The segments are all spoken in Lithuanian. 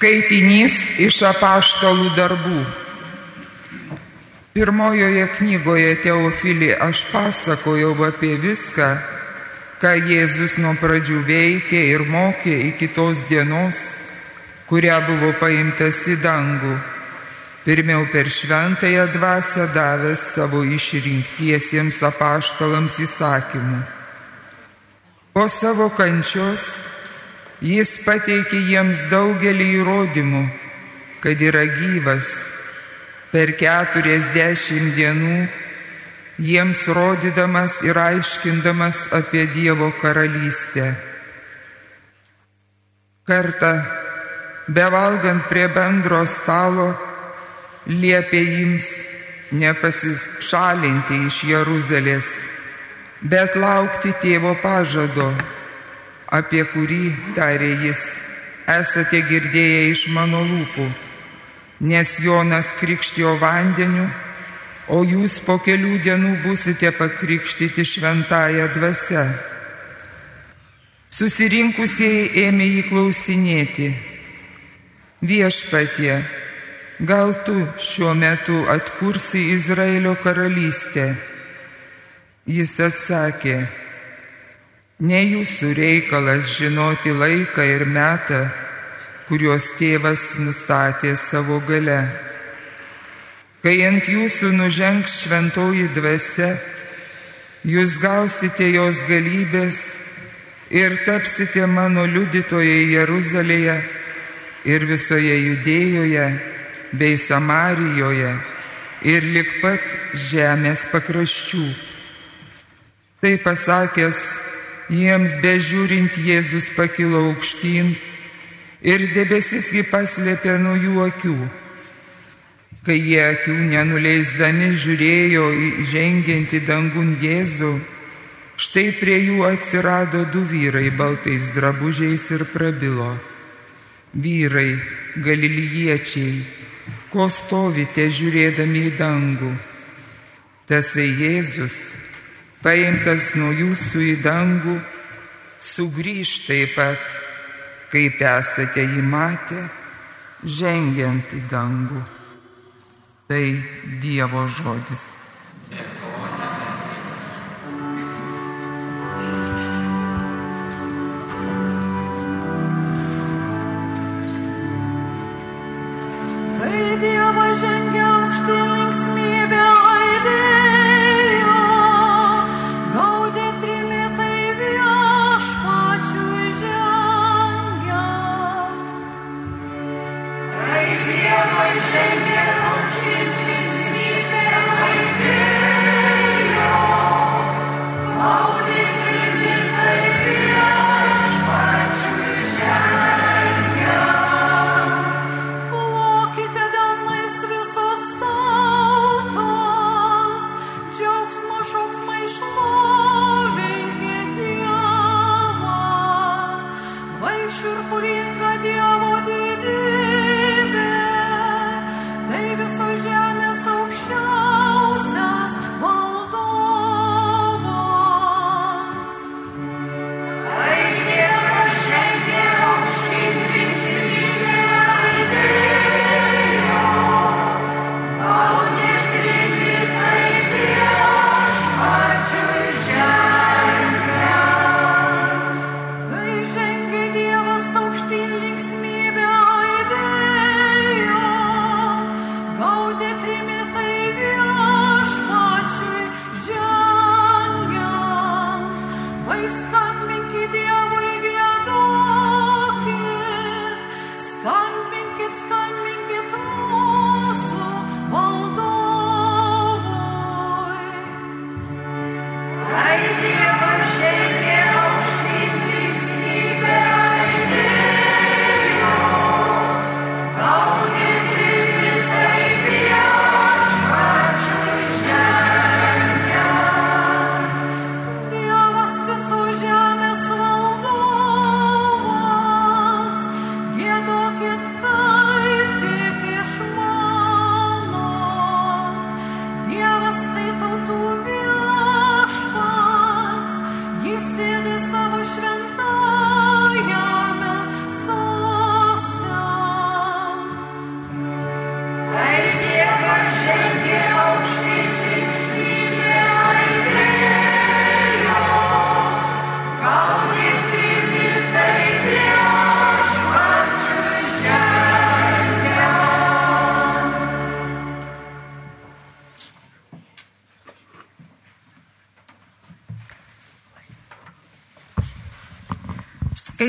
Skaitinys iš apaštalų darbų. Pirmojoje knygoje Teofilį aš pasakojau apie viską, ką Jėzus nuo pradžių veikė ir mokė iki tos dienos, kurią buvo paimtas į dangų. Pirmiau per šventąją dvasę davęs savo išrinktiesiems apaštalams įsakymų. Po savo kančios jis pateikė jiems daugelį įrodymų, kad yra gyvas per keturiasdešimt dienų jiems rodydamas ir aiškindamas apie Dievo karalystę. Kartą, bevalgant prie bendro stalo, liepė jiems nepasišalinti iš Jeruzalės, bet laukti tėvo pažado, apie kurį tarė jis, esate girdėję iš mano lūpų nes Jonas krikštijo vandeniu, o jūs po kelių dienų busite pakrikštyti šventąją dvasę. Susirinkusieji ėmė jį klausinėti. Viešpatie, gal tu šiuo metu atkursi Izraelio karalystę? Jis atsakė, ne jūsų reikalas žinoti laiką ir metą, kuriuos tėvas nustatė savo gale. Kai ant jūsų nužengs šventoji dvasia, jūs gausite jos galybės ir tapsite mano liudytojai Jeruzalėje ir visoje Judėjoje bei Samarijoje ir lik pat žemės pakraščių. Tai pasakęs, jiems bežiūrint Jėzus pakilo aukštyn ir debesis jį paslėpė nuo jų akių. Kai jie akių nenuleisdami žiūrėjo į žengiantį dangun Jėzų, štai prie jų atsirado du vyrai baltais drabužiais ir prabilo. Vyrai, galilijiečiai, ko stovite žiūrėdami į dangų? Tasai Jėzus, paimtas nuo jūsų į dangų, sugrįž taip pat kaip esate jį matę, žengiant į dangų. Tai Dievo žodis. Kai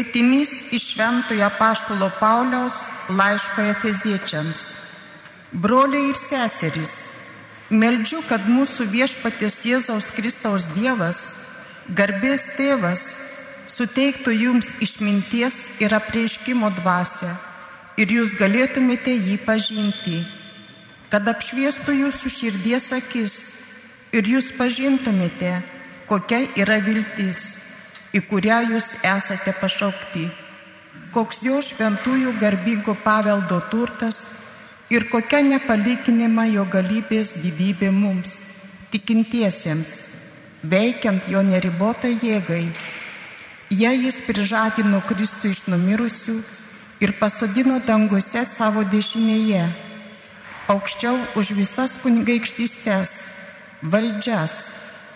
Skaitinys iš Šventojo Paštalo Pauliaus laiško Efeziečiams. Broliai ir seserys, meldžiu, kad mūsų viešpatės Jėzaus Kristaus Dievas, garbės tėvas, suteiktų jums išminties ir apreiškimo dvasę ir jūs galėtumėte jį pažinti, kad apšviestų jūsų širdies akis ir jūs pažintumėte, kokia yra viltis į kurią jūs esate pašaukti, koks jo šventųjų garbingo paveldo turtas ir kokia nepalikinima jo galybės didybė mums, tikintiesiems, veikiant jo neribotą jėgai. Jei jis prižadino Kristų iš numirusių ir pasodino danguose savo dešinėje, aukščiau už visas kunigaikštystės, valdžias,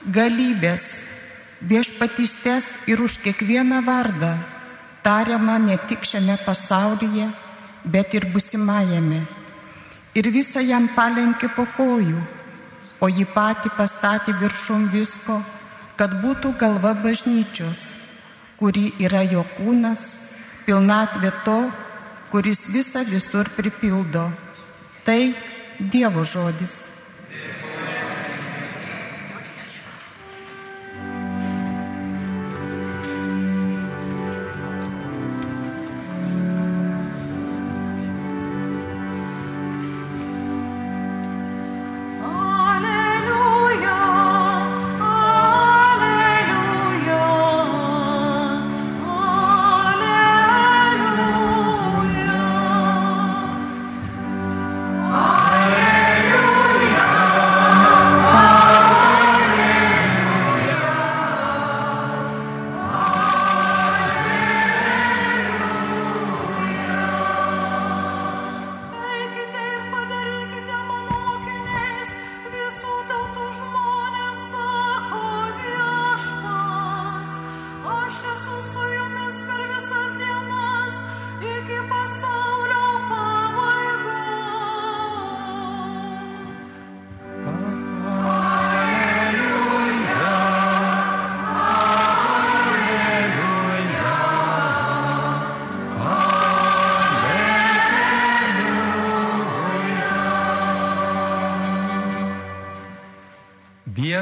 galybės, viešpatystės ir už kiekvieną vardą, tariamą ne tik šiame pasaulyje, bet ir busimajame. Ir visą jam palenkė po kojų, o jį patį pastatė viršum visko, kad būtų galva bažnyčios, kuri yra jo kūnas, pilnatvė to, kuris visą visur pripildo. Tai Dievo žodis.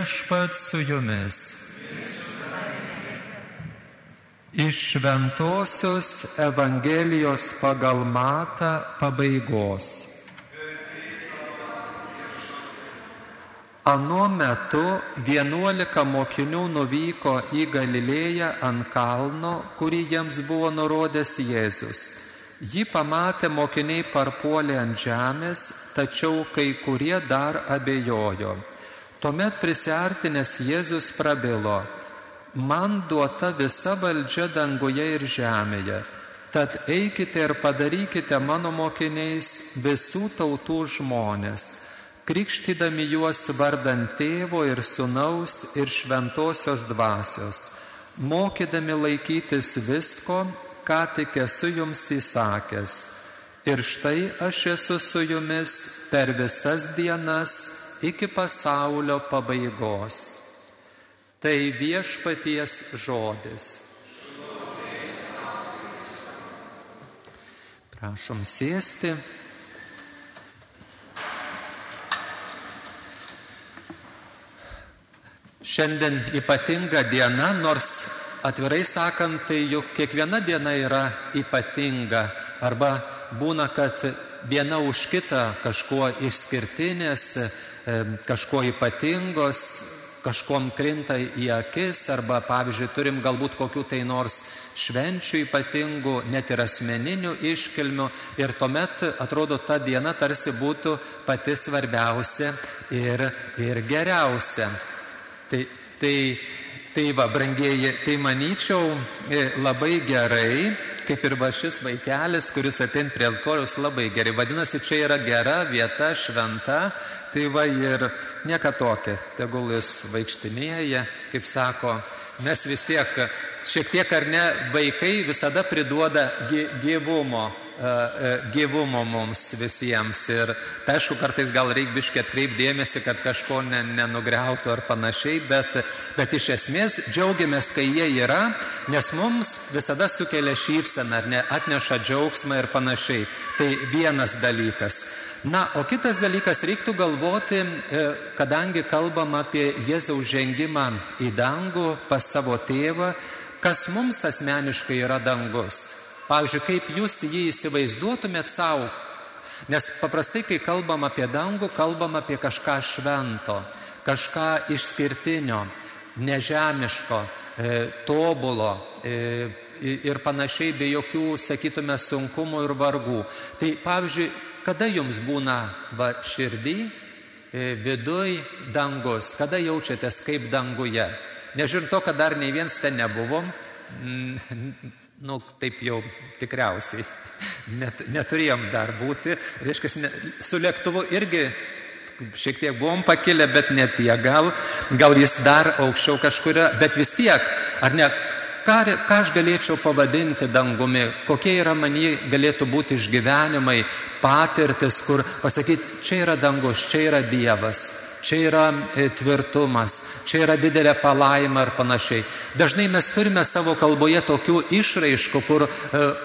Viešpat su jumis. Iš Šventojios Evangelijos pagal Matą pabaigos. Anuo metu vienuolika mokinių nuvyko į Galilėją ant kalno, kurį jiems buvo nurodęs Jėzus. Jį pamatę mokiniai parpuolė ant žemės, tačiau kai kurie dar abejojo. Tuomet prisartinęs Jėzus prabilo, man duota visa valdžia danguje ir žemėje, tad eikite ir padarykite mano mokiniais visų tautų žmonės, krikštydami juos vardant tėvo ir sunaus ir šventosios dvasios, mokydami laikytis visko, ką tik esu jums įsakęs. Ir štai aš esu su jumis per visas dienas iki pasaulio pabaigos. Tai viešpaties žodis. Prašom sėsti. Šiandien ypatinga diena, nors atvirai sakant, tai juk kiekviena diena yra ypatinga. Arba būna, kad viena už kitą kažkuo išskirtinės, kažkuo ypatingos, kažkom krinta į akis, arba pavyzdžiui turim galbūt kokių tai nors švenčių ypatingų, net ir asmeninių iškilmių ir tuomet atrodo ta diena tarsi būtų pati svarbiausia ir, ir geriausia. Tai, tai, tai va, brangieji, tai manyčiau labai gerai, kaip ir va šis vaikelis, kuris atein prie altoriaus labai gerai. Vadinasi, čia yra gera vieta, šventa, tai va ir nieka tokia, tegul jis vaikštinėja, kaip sako, mes vis tiek, šiek tiek ar ne, vaikai visada priduoda gy, gyvumo. E, gyvumo mums visiems. Ir tai aišku, kartais gal reikia biškai atkreipdėmėsi, kad kažko ne, nenugriautų ar panašiai, bet, bet iš esmės džiaugiamės, kai jie yra, nes mums visada sukelia šypseną ar ne, atneša džiaugsmą ir panašiai. Tai vienas dalykas. Na, o kitas dalykas, reiktų galvoti, e, kadangi kalbam apie Jėzaus žengimą į dangų pas savo tėvą, kas mums asmeniškai yra dangus. Pavyzdžiui, kaip jūs jį įsivaizduotumėt savo. Nes paprastai, kai kalbam apie dangų, kalbam apie kažką švento, kažką išskirtinio, nežemiško, e, tobulo e, ir panašiai be jokių, sakytume, sunkumų ir vargų. Tai pavyzdžiui, kada jums būna va širdį, e, viduj dangus, kada jaučiatės kaip danguje. Nežiūrint to, kad dar nei viens ten nebuvom, nu, taip jau tikriausiai. Net, neturėjom dar būti. Reiškia, ne, su lėktuvu irgi šiek tiek buvom pakilę, bet net tie gal, gal jis dar aukščiau kažkur, bet vis tiek, ar ne, ką, ką aš galėčiau pavadinti dangumi, kokie yra manie galėtų būti išgyvenimai, patirtis, kur pasakyti, čia yra dangus, čia yra Dievas čia yra e, tvirtumas, čia yra didelė palaima ir panašiai. Dažnai mes turime savo kalboje tokių išraiškų, kur e,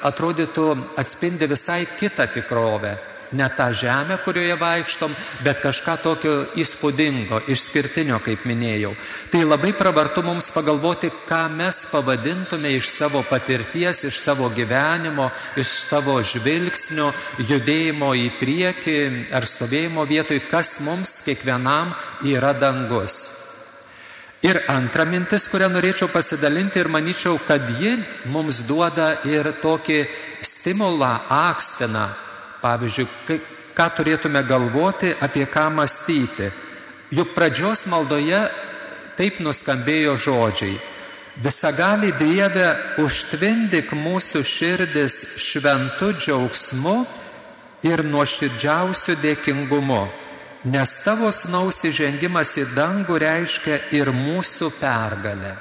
atrodytų atspindi visai kitą tikrovę ne tą žemę, kurioje vaikštom, bet kažką tokio įspūdingo, išskirtinio, kaip minėjau. Tai labai pravartu mums pagalvoti, ką mes pavadintume iš savo patirties, iš savo gyvenimo, iš savo žvilgsnio, judėjimo į priekį ar stovėjimo vietoj, kas mums kiekvienam yra dangus. Ir antra mintis, kurią norėčiau pasidalinti ir manyčiau, kad ji mums duoda ir tokį stimulą, akstiną Pavyzdžiui, ką turėtume galvoti, apie ką mąstyti. Juk pradžios maldoje taip nuskambėjo žodžiai. Visagali Dieve, užtvindik mūsų širdis šventu džiaugsmu ir nuoširdžiausiu dėkingumu, nes tavo snaus įžengimas į dangų reiškia ir mūsų pergalę.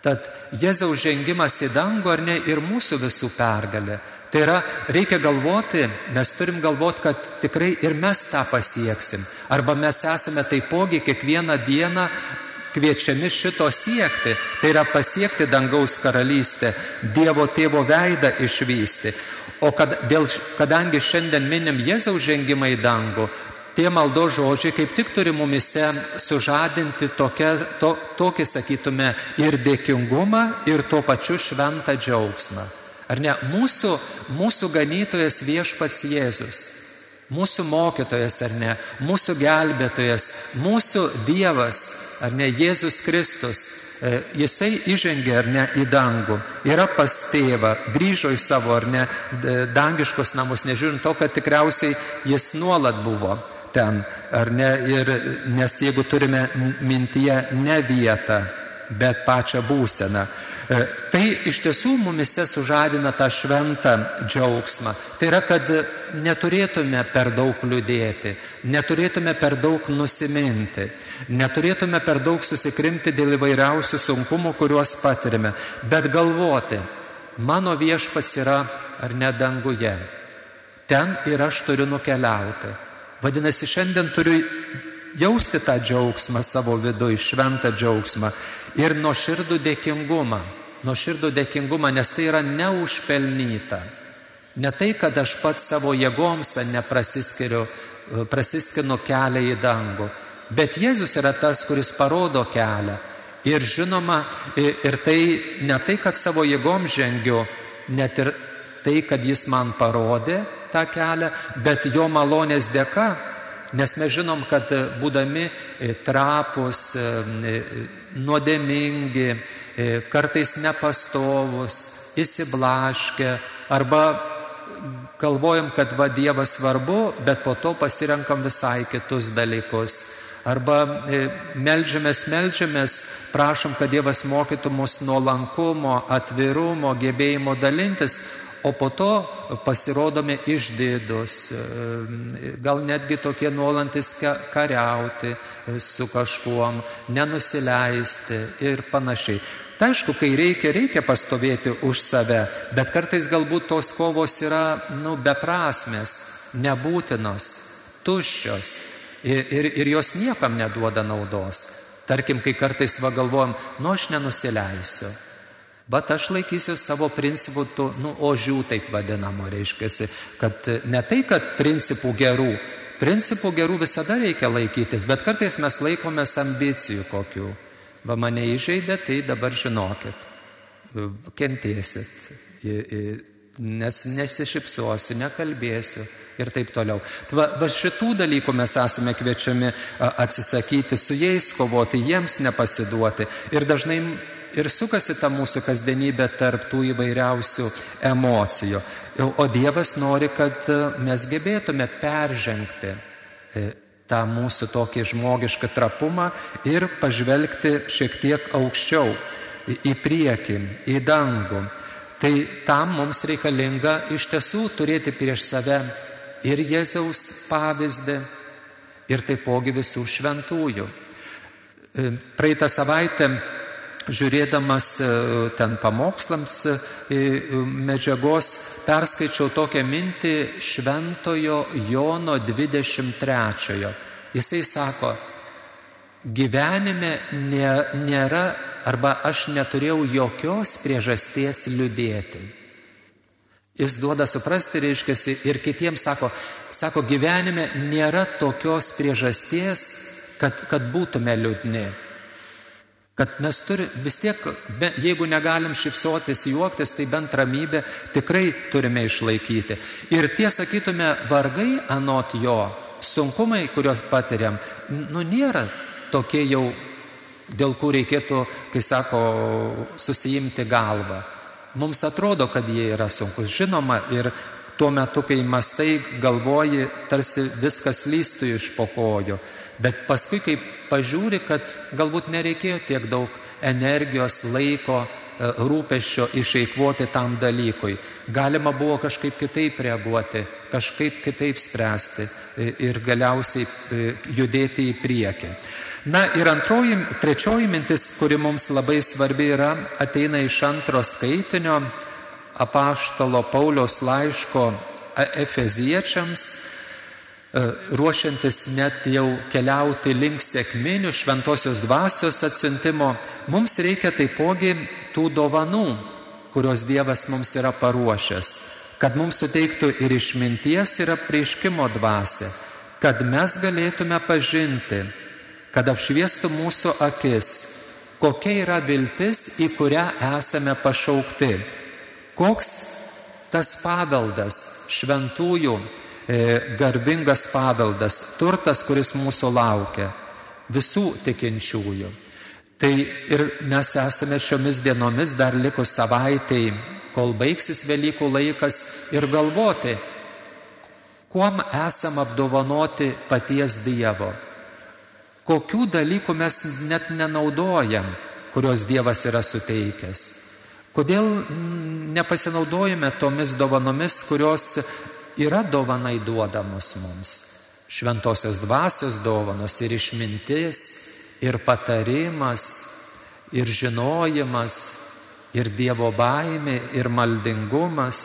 Tad Jėzaus žengimas į dangų ar ne ir mūsų visų pergalė. Tai yra, reikia galvoti, mes turim galvoti, kad tikrai ir mes tą pasieksim. Arba mes esame taipogi kiekvieną dieną kviečiami šito siekti. Tai yra pasiekti dangaus karalystę, Dievo tėvo veidą išvysti. O kad, dėl, kadangi šiandien minim Jėzaus žengimą į dangų, tie maldo žodžiai kaip tik turi mumise sužadinti tokia, to, tokį, sakytume, ir dėkingumą, ir tuo pačiu šventą džiaugsmą. Ar ne? Mūsų, mūsų ganytojas viešpats Jėzus, mūsų mokytojas ar ne, mūsų gelbėtojas, mūsų Dievas ar ne, Jėzus Kristus, e, jisai įžengė ar ne į dangų, yra pas tėvą, grįžo į savo ar ne dangiškus namus, nežiūrint to, kad tikriausiai jis nuolat buvo ten, ar ne, ir, nes jeigu turime mintyje ne vietą, bet pačią būseną. E, tai iš tiesų mumise sužadina tą šventą džiaugsmą. Tai yra, kad neturėtume per daug liūdėti, neturėtume per daug nusiminti, neturėtume per daug susikrimti dėl įvairiausių sunkumų, kuriuos patirime, bet galvoti, mano viešpats yra ar ne danguje. Ten ir aš turiu nukeliauti. Vadinasi, šiandien turiu jausti tą džiaugsmą savo viduje, šventą džiaugsmą ir nuoširdų dėkingumą. Nuoširdų dėkingumą, nes tai yra neužpelnyta. Ne tai, kad aš pats savo jėgoms neprasiskiriu, prasiskinu kelią į dangų, bet Jėzus yra tas, kuris parodo kelią. Ir žinoma, ir tai ne tai, kad savo jėgom žengiu, net ir tai, kad jis man parodė tą kelią, bet jo malonės dėka Nes mes žinom, kad e, būdami e, trapus, e, nuodėmingi, kartais nepastovus, įsiblaškę arba galvojam, kad va Dievas svarbu, bet po to pasirenkam visai kitus dalykus. Arba melžiamės, melžiamės, prašom, kad Dievas mokytų mus nuolankumo, atvirumo, gebėjimo dalintis, o po to pasirodome išdidus, gal netgi tokie nuolantis kariauti su kažkuom, nenusileisti ir panašiai. Tai aišku, kai reikia, reikia pastovėti už save, bet kartais galbūt tos kovos yra, nu, beprasmės, nebūtinos, tuščios ir, ir, ir jos niekam neduoda naudos. Tarkim, kai kartais va galvojam, nu aš nenusileisiu. Bet aš laikysiu savo principų, tų, nu, ožių taip vadinamo, reiškia, kad ne tai, kad principų gerų, principų gerų visada reikia laikytis, bet kartais mes laikomės ambicijų kokių. Va mane įžeidė, tai dabar žinokit, kentėsit, nes nesišypsosiu, nekalbėsiu ir taip toliau. Va, va šitų dalykų mes esame kviečiami atsisakyti, su jais kovoti, jiems nepasiduoti. Ir dažnai ir sukasi ta mūsų kasdienybė tarp tų įvairiausių emocijų. O Dievas nori, kad e, mes gebėtume peržengti e, tą mūsų tokį žmogišką trapumą ir pažvelgti šiek tiek aukščiau, į priekį, į dangų. Tai tam mums reikalinga iš tiesų turėti prieš save ir Jėzaus pavyzdį, ir taipogi visų šventųjų. E, praeitą savaitę žiūrėdamas e, ten pamokslams e, medžiagos, perskaičiau tokią mintį Šventojo Jono 23. Jisai sako, gyvenime nėra arba aš neturėjau jokios priežasties liūdėti. Jis duoda suprasti, reiškia, ir kitiems sako, sako, gyvenime nėra tokios priežasties, kad, kad būtume liūdni. Kad mes turime vis tiek, be, jeigu negalim šipsotis, juoktis, tai bent ramybę tikrai turime išlaikyti. Ir tie, sakytume, vargai anot jo, sunkumai, kuriuos patiriam, nu nėra tokie jau, dėl kurių reikėtų, kai sako, susijimti galvą. Mums atrodo, kad jie yra sunkus. Žinoma, ir tuo metu, kai mastai, galvoji, tarsi viskas lystų iš pokojų. Bet paskui, kai pažiūri, kad galbūt nereikėjo tiek daug energijos, laiko, e, rūpeščio išeikvoti tam dalykui. Galima buvo kažkaip kitaip reaguoti, kažkaip kitaip spręsti e, ir galiausiai e, judėti į priekį. Na ir antroji, trečioji mintis, kuri mums labai svarbi yra, ateina iš antro skaitinio apaštalo Paulios laiško Efeziečiams ruošiantis net jau keliauti link sėkminių šventosios dvasios atsiuntimo, mums reikia taipogi tų dovanų, kurios Dievas mums yra paruošęs, kad mums suteiktų ir išminties, ir apreiškimo dvasę, kad mes galėtume pažinti, kad apšviestų mūsų akis, kokia yra viltis, į kurią esame pašaukti, koks tas paveldas šventųjų E, garbingas paveldas, turtas, kuris mūsų laukia, visų tikinčiųjų. Tai ir mes esame šiomis dienomis dar likus savaitai, kol baigsis Velykų laikas ir galvoti, kuom esam apdovanoti paties Dievo. Kokių dalykų mes net nenaudojam, kuriuos Dievas yra suteikęs. Kodėl nepasinaudojame tomis dovanomis, kurios yra dovanai duodamos mums. Šventosios dvasios dovanos ir išmintis, ir patarimas, ir žinojimas, ir Dievo baimė, ir maldingumas,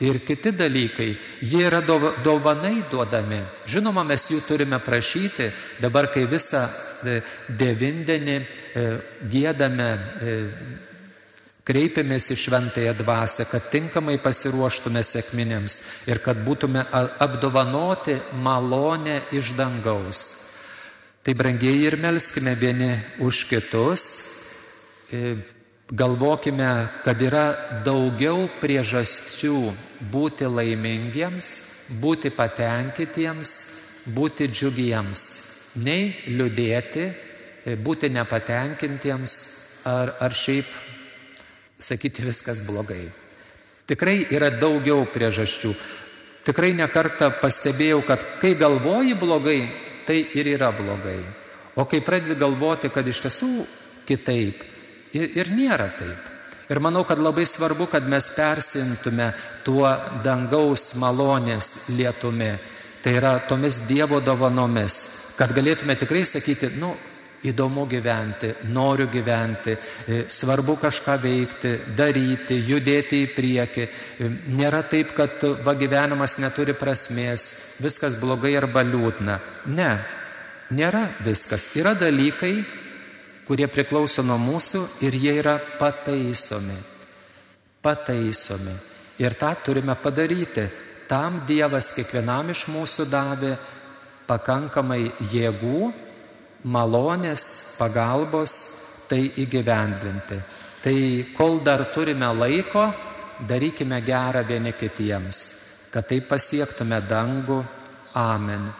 ir kiti dalykai. Jie yra dovanai duodami. Žinoma, mes jų turime prašyti. Dabar, kai visą e, devindenį e, gėdame e, Kreipiamės į šventąją dvasę, kad tinkamai pasiruoštume sėkminėms ir kad būtume apdovanoti malonę iš dangaus. Tai brangiai ir melskime vieni už kitus, e, galvokime, kad yra daugiau priežasčių būti laimingiems, būti patenkytiems, būti džiugiems, nei liūdėti, e, būti nepatenkintiems ar, ar šiaip sakyti viskas blogai. Tikrai yra daugiau priežasčių. Tikrai nekartą pastebėjau, kad kai galvoji blogai, tai ir yra blogai. O kai pradedi galvoti, kad iš tiesų kitaip, ir, ir nėra taip. Ir manau, kad labai svarbu, kad mes persimtume tuo dangaus malonės lietumi. Tai yra tomis Dievo dovanomis, kad galėtume tikrai sakyti, nu, įdomu gyventi, noriu gyventi, e, svarbu kažką veikti, daryti, judėti į priekį. E, nėra taip, kad va gyvenimas neturi prasmės, viskas blogai arba liūdna. Ne, nėra viskas. Yra dalykai, kurie priklauso nuo mūsų ir jie yra pataisomi. Pataisomi. Ir tą turime padaryti. Tam Dievas kiekvienam iš mūsų davė pakankamai jėgų, malonės, pagalbos tai įgyvendinti. Tai kol dar turime laiko, darykime gerą vieni kitiems, kad tai pasiektume dangų. Amen.